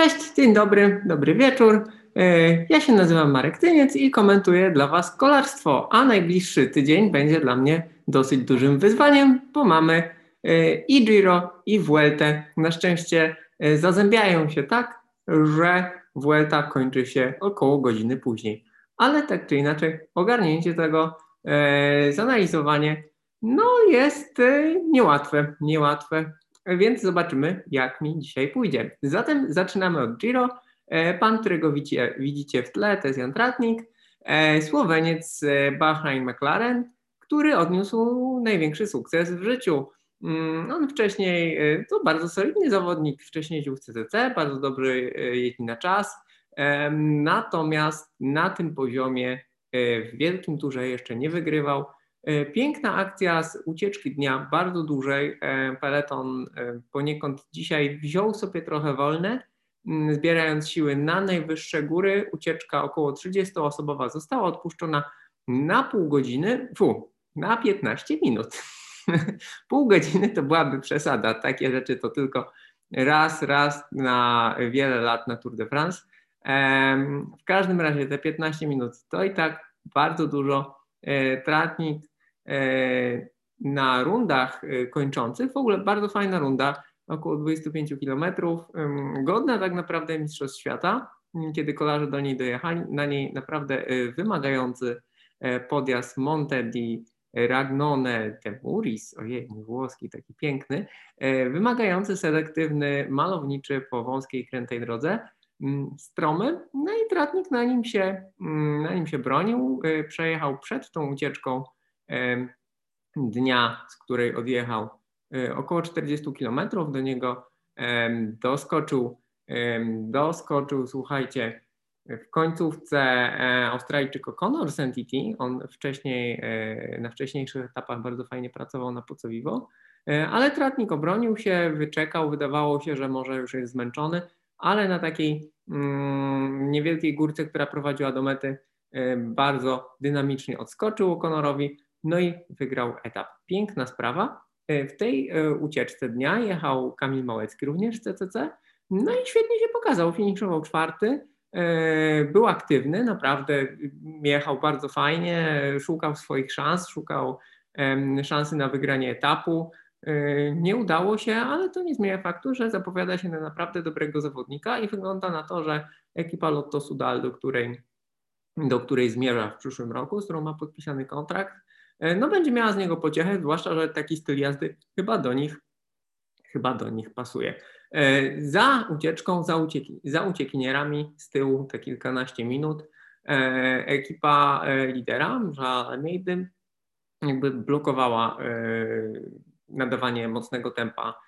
Cześć, dzień dobry, dobry wieczór. E, ja się nazywam Marek Tyniec i komentuję dla Was kolarstwo, a najbliższy tydzień będzie dla mnie dosyć dużym wyzwaniem, bo mamy e, i Giro, i Vuelta. Na szczęście e, zazębiają się tak, że Vuelta kończy się około godziny później. Ale tak czy inaczej, ogarnięcie tego, zanalizowanie, no jest niełatwe, niełatwe więc zobaczymy, jak mi dzisiaj pójdzie. Zatem zaczynamy od Giro. E, pan, którego widzicie, widzicie w tle, to jest Jan Tratnik, e, Słoweniec Bahrain McLaren, który odniósł największy sukces w życiu. Mm, on wcześniej e, to bardzo solidny zawodnik, wcześniej jeździł w CCC, bardzo dobry jeździ na czas, natomiast na tym poziomie w wielkim turze jeszcze nie wygrywał. E, piękna akcja z ucieczki dnia, bardzo dużej. E, Peleton e, poniekąd dzisiaj wziął sobie trochę wolne, zbierając siły na najwyższe góry. Ucieczka około 30-osobowa została odpuszczona na pół godziny, fu, na 15 minut. pół godziny to byłaby przesada. Takie rzeczy to tylko raz, raz na wiele lat na Tour de France. W każdym razie te 15 minut to i tak bardzo dużo. Tratnik na rundach e, kończących. W ogóle bardzo fajna runda, około 25 km, godna tak naprawdę Mistrzostw Świata, kiedy kolarze do niej dojechali. Na niej naprawdę e, wymagający podjazd Monte di Ragnone Temuris, ojej, włoski, taki piękny, wymagający selektywny, malowniczy po wąskiej, krętej drodze, stromy, no i tratnik na nim się, na nim się bronił, przejechał przed tą ucieczką dnia, z której odjechał e, około 40 km, do niego doskoczył, doskoczył, słuchajcie, w końcówce e, Australijczyk Conor Sentity, on wcześniej, e, na wcześniejszych etapach bardzo fajnie pracował na Pocowiwo, ale tratnik obronił się, wyczekał, wydawało się, że może już jest zmęczony, ale na takiej mm, niewielkiej górce, która prowadziła do mety, bardzo dynamicznie odskoczył Conorowi, no i wygrał etap. Piękna sprawa. E, w tej e, ucieczce dnia jechał Kamil Małecki również z CCC, no i świetnie się pokazał. Finiszował czwarty, e, był aktywny, naprawdę jechał bardzo fajnie, szukał swoich szans, szukał szansy na wygranie etapu. Nie udało się, ale to nie zmienia faktu, że zapowiada się na naprawdę dobrego zawodnika i wygląda na to, że ekipa Lotto Sudal, do której, do której zmierza w przyszłym roku, z którą ma podpisany kontrakt, no będzie miała z niego pociechę, zwłaszcza, że taki styl jazdy chyba do nich, chyba do nich pasuje. E, za ucieczką, za, ucieki, za uciekinierami z tyłu te kilkanaście minut e, ekipa lidera, Almeida, jakby blokowała nadawanie mocnego tempa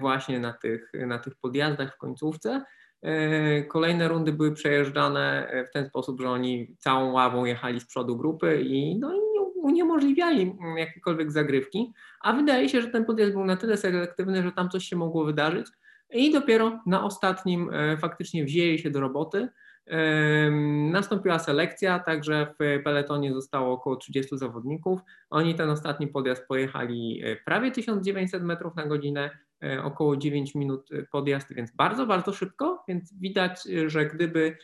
właśnie na tych, na tych podjazdach w końcówce. Kolejne rundy były przejeżdżane w ten sposób, że oni całą ławą jechali z przodu grupy i, no, i uniemożliwiali jakiekolwiek zagrywki, a wydaje się, że ten podjazd był na tyle selektywny, że tam coś się mogło wydarzyć i dopiero na ostatnim e, faktycznie wzięli się do roboty. Nastąpiła selekcja, także w peletonie zostało około 30 zawodników. Oni ten ostatni podjazd pojechali e, prawie 1900 metrów na godzinę, e, około 9 minut podjazd, więc bardzo, bardzo szybko. Więc widać, że gdyby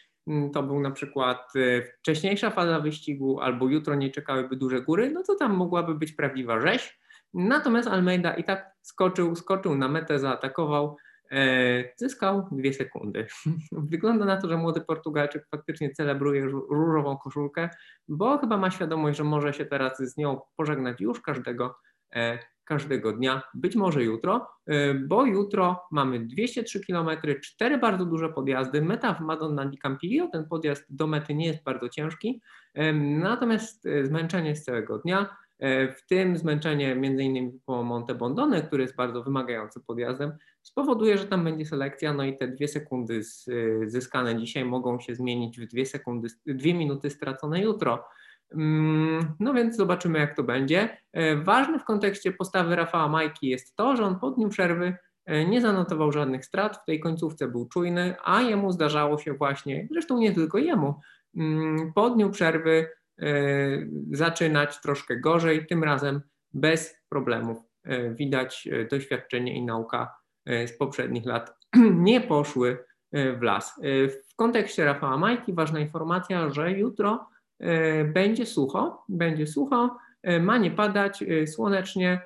to był na przykład y, wcześniejsza faza wyścigu, albo jutro nie czekałyby duże góry, no to tam mogłaby być prawdziwa rzeź. Natomiast Almeida i tak skoczył, skoczył na metę, zaatakował, e, zyskał dwie sekundy. Wygląda na to, że młody Portugalczyk faktycznie celebruje różową koszulkę, bo chyba ma świadomość, że może się teraz z nią pożegnać już każdego e, każdego dnia, być może jutro, y, bo jutro mamy 203 km, cztery bardzo duże podjazdy, meta w Madonna di Campillo, ten podjazd do mety nie jest bardzo ciężki, natomiast y, zmęczenie z całego dnia, y, w tym zmęczenie innymi po Monte Bondone, który jest bardzo wymagający podjazdem, spowoduje, że tam będzie selekcja, no i te dwie sekundy zyskane dzisiaj mogą się zmienić w dwie sekundy, dwie minuty stracone jutro. Mm, no więc zobaczymy, jak to będzie. E, ważne w kontekście postawy Rafała Majki jest to, że on po dniu przerwy e, nie zanotował żadnych strat, w tej końcówce był czujny, a jemu zdarzało się właśnie, zresztą nie tylko jemu, mm, po dniu przerwy e, zaczynać troszkę gorzej, tym razem bez problemów. Widać doświadczenie i nauka z poprzednich lat nie poszły w las. W kontekście Rafała Majki ważna informacja, że jutro będzie sucho, będzie sucho, ma nie padać słonecznie,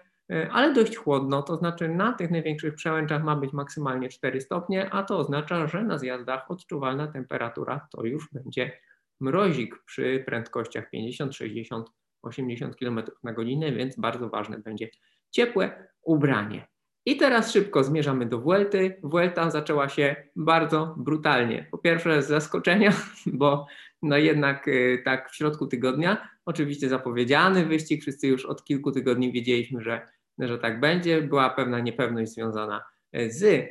ale dość chłodno, to znaczy na tych największych przełęczach ma być maksymalnie 4 stopnie, a to oznacza, że na zjazdach odczuwalna temperatura to już będzie mrozik przy prędkościach 50, 60, 80 km na godzinę, więc bardzo ważne będzie ciepłe ubranie. I teraz szybko zmierzamy do Vuelty. Vuelta zaczęła się bardzo brutalnie. Po pierwsze z zaskoczenia, bo no jednak y, tak w środku tygodnia, oczywiście zapowiedziany wyścig, wszyscy już od kilku tygodni wiedzieliśmy, że, że tak będzie. Była pewna niepewność związana z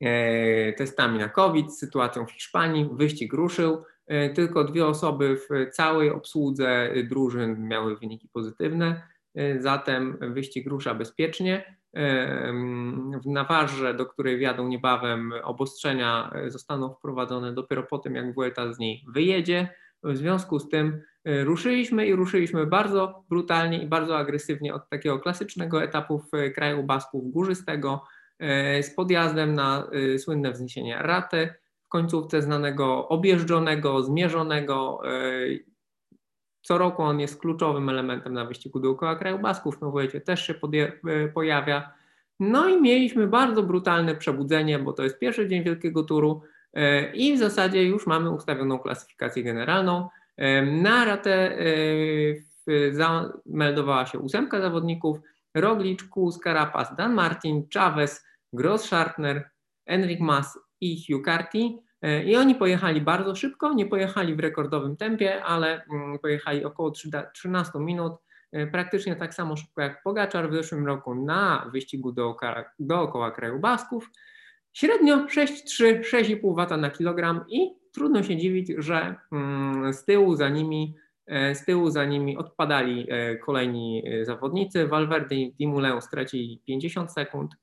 e, testami na COVID, sytuacją w Hiszpanii. Wyścig ruszył. Tylko dwie osoby w całej obsłudze drużyn miały wyniki pozytywne, zatem wyścig rusza bezpiecznie. E, w Nawarze, do której wjadą niebawem obostrzenia, zostaną wprowadzone dopiero po tym, jak Vuelta z niej wyjedzie. W związku z tym ruszyliśmy i ruszyliśmy bardzo brutalnie i bardzo agresywnie od takiego klasycznego etapu w kraju Basków górzystego z podjazdem na słynne wzniesienie Raty w końcówce znanego objeżdżonego, zmierzonego. E, co roku on jest kluczowym elementem na wyścigu dookoła kraju Basków, no wiecie, też się e, pojawia. No i mieliśmy bardzo brutalne przebudzenie, bo to jest pierwszy dzień wielkiego turu e, i w zasadzie już mamy ustawioną klasyfikację generalną. Na ratę zameldowała się ósemka zawodników, Roglic, Kus, Carapaz, Dan Martin, Chavez, Gross Schartner, Enric Mas i Hugh Carty. E, I oni pojechali bardzo szybko, nie pojechali w rekordowym tempie, ale mm, pojechali około 13 minut, e, praktycznie tak samo szybko jak Pogaczar w zeszłym roku na wyścigu dookoła, dookoła kraju Basków. Średnio 6,3, 6,5 W na kilogram i trudno się dziwić, że mm, z tyłu za nimi, e, z tyłu za nimi odpadali kolejni zawodnicy. Valverde i Dimulę stracili 50 sekund.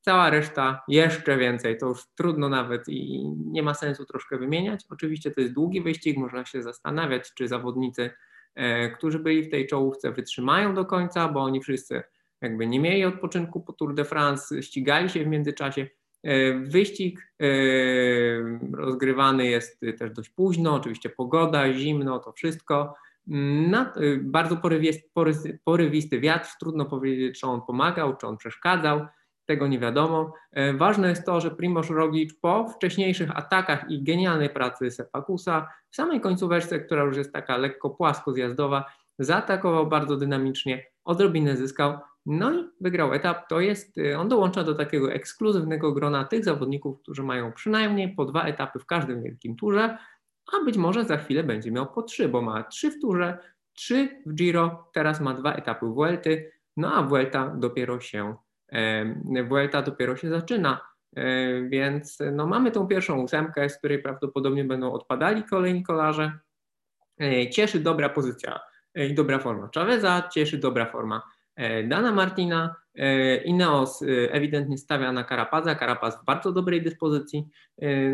Cała reszta jeszcze więcej, to już trudno nawet i nie ma sensu troszkę wymieniać. Oczywiście to jest długi wyścig, można się zastanawiać, czy zawodnicy, e, którzy byli w tej czołówce, wytrzymają do końca, bo oni wszyscy jakby nie mieli odpoczynku po Tour de France, ścigali się w międzyczasie. E, wyścig e, rozgrywany jest też dość późno, oczywiście pogoda, zimno, to wszystko. Bardzo porywisty, porywisty wiatr, trudno powiedzieć, czy on pomagał, czy on przeszkadzał tego nie wiadomo. E, ważne jest to, że Primoz Roglic po wcześniejszych atakach i genialnej pracy Sepakusa w samej końcóweczce, która już jest taka lekko płasko zjazdowa, zaatakował bardzo dynamicznie, odrobinę zyskał, no i wygrał etap. To jest, e, on dołącza do takiego ekskluzywnego grona tych zawodników, którzy mają przynajmniej po dwa etapy w każdym wielkim turze, a być może za chwilę będzie miał po trzy, bo ma trzy w turze, trzy w Giro, teraz ma dwa etapy Vuelty, no a Vuelta dopiero się Vuelta dopiero się zaczyna, e, więc no mamy tą pierwszą ósemkę, z której prawdopodobnie będą odpadali kolejni kolarze. E, cieszy dobra pozycja e, i dobra forma Chaveza, cieszy dobra forma Dana Martina. Ineos ewidentnie stawia na Karapaza, Karapaz w bardzo dobrej dyspozycji.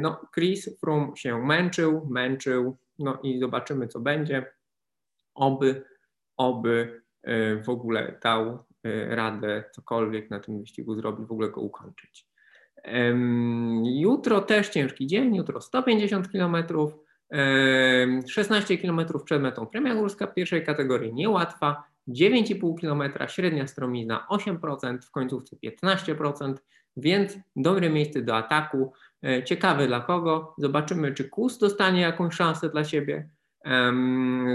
No, Chris Froome się męczył, męczył, no i zobaczymy co będzie. Oby, oby w ogóle dał radę cokolwiek na tym wyścigu zrobić, w ogóle go ukończyć. Jutro też ciężki dzień, jutro 150 km, 16 km przed metą premia górska pierwszej kategorii niełatwa, 9,5 km, średnia stromizna 8%, w końcówce 15%, więc dobre miejsce do ataku. E, ciekawe dla kogo. Zobaczymy, czy Kus dostanie jakąś szansę dla siebie.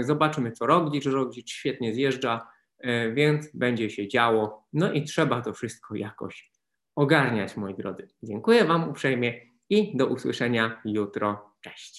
Zobaczymy, co Roglic. Roglic świetnie zjeżdża. E, więc będzie się działo. No i trzeba to wszystko jakoś ogarniać, moi drodzy. Dziękuję Wam uprzejmie i do usłyszenia jutro. Cześć.